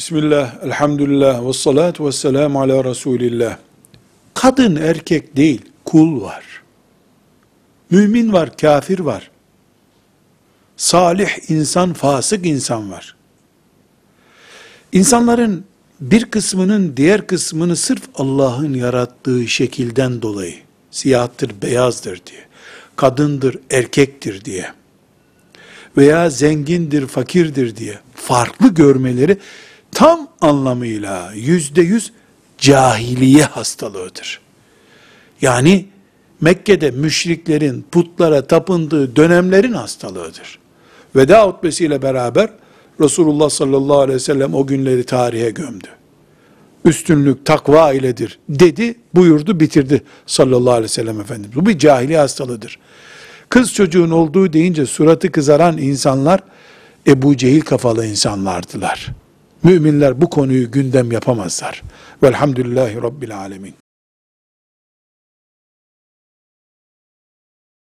Bismillah, elhamdülillah, ve salatu ve selamu ala Resulillah. Kadın erkek değil, kul var. Mümin var, kafir var. Salih insan, fasık insan var. İnsanların bir kısmının diğer kısmını sırf Allah'ın yarattığı şekilden dolayı, siyahtır, beyazdır diye, kadındır, erkektir diye, veya zengindir, fakirdir diye farklı görmeleri tam anlamıyla yüzde yüz cahiliye hastalığıdır. Yani Mekke'de müşriklerin putlara tapındığı dönemlerin hastalığıdır. Veda hutbesiyle beraber Resulullah sallallahu aleyhi ve sellem o günleri tarihe gömdü. Üstünlük takva iledir dedi, buyurdu, bitirdi sallallahu aleyhi ve sellem Efendimiz. Bu bir cahiliye hastalığıdır. Kız çocuğun olduğu deyince suratı kızaran insanlar Ebu Cehil kafalı insanlardılar. Müminler bu konuyu gündem yapamazlar. Velhamdülillahi Rabbil Alemin.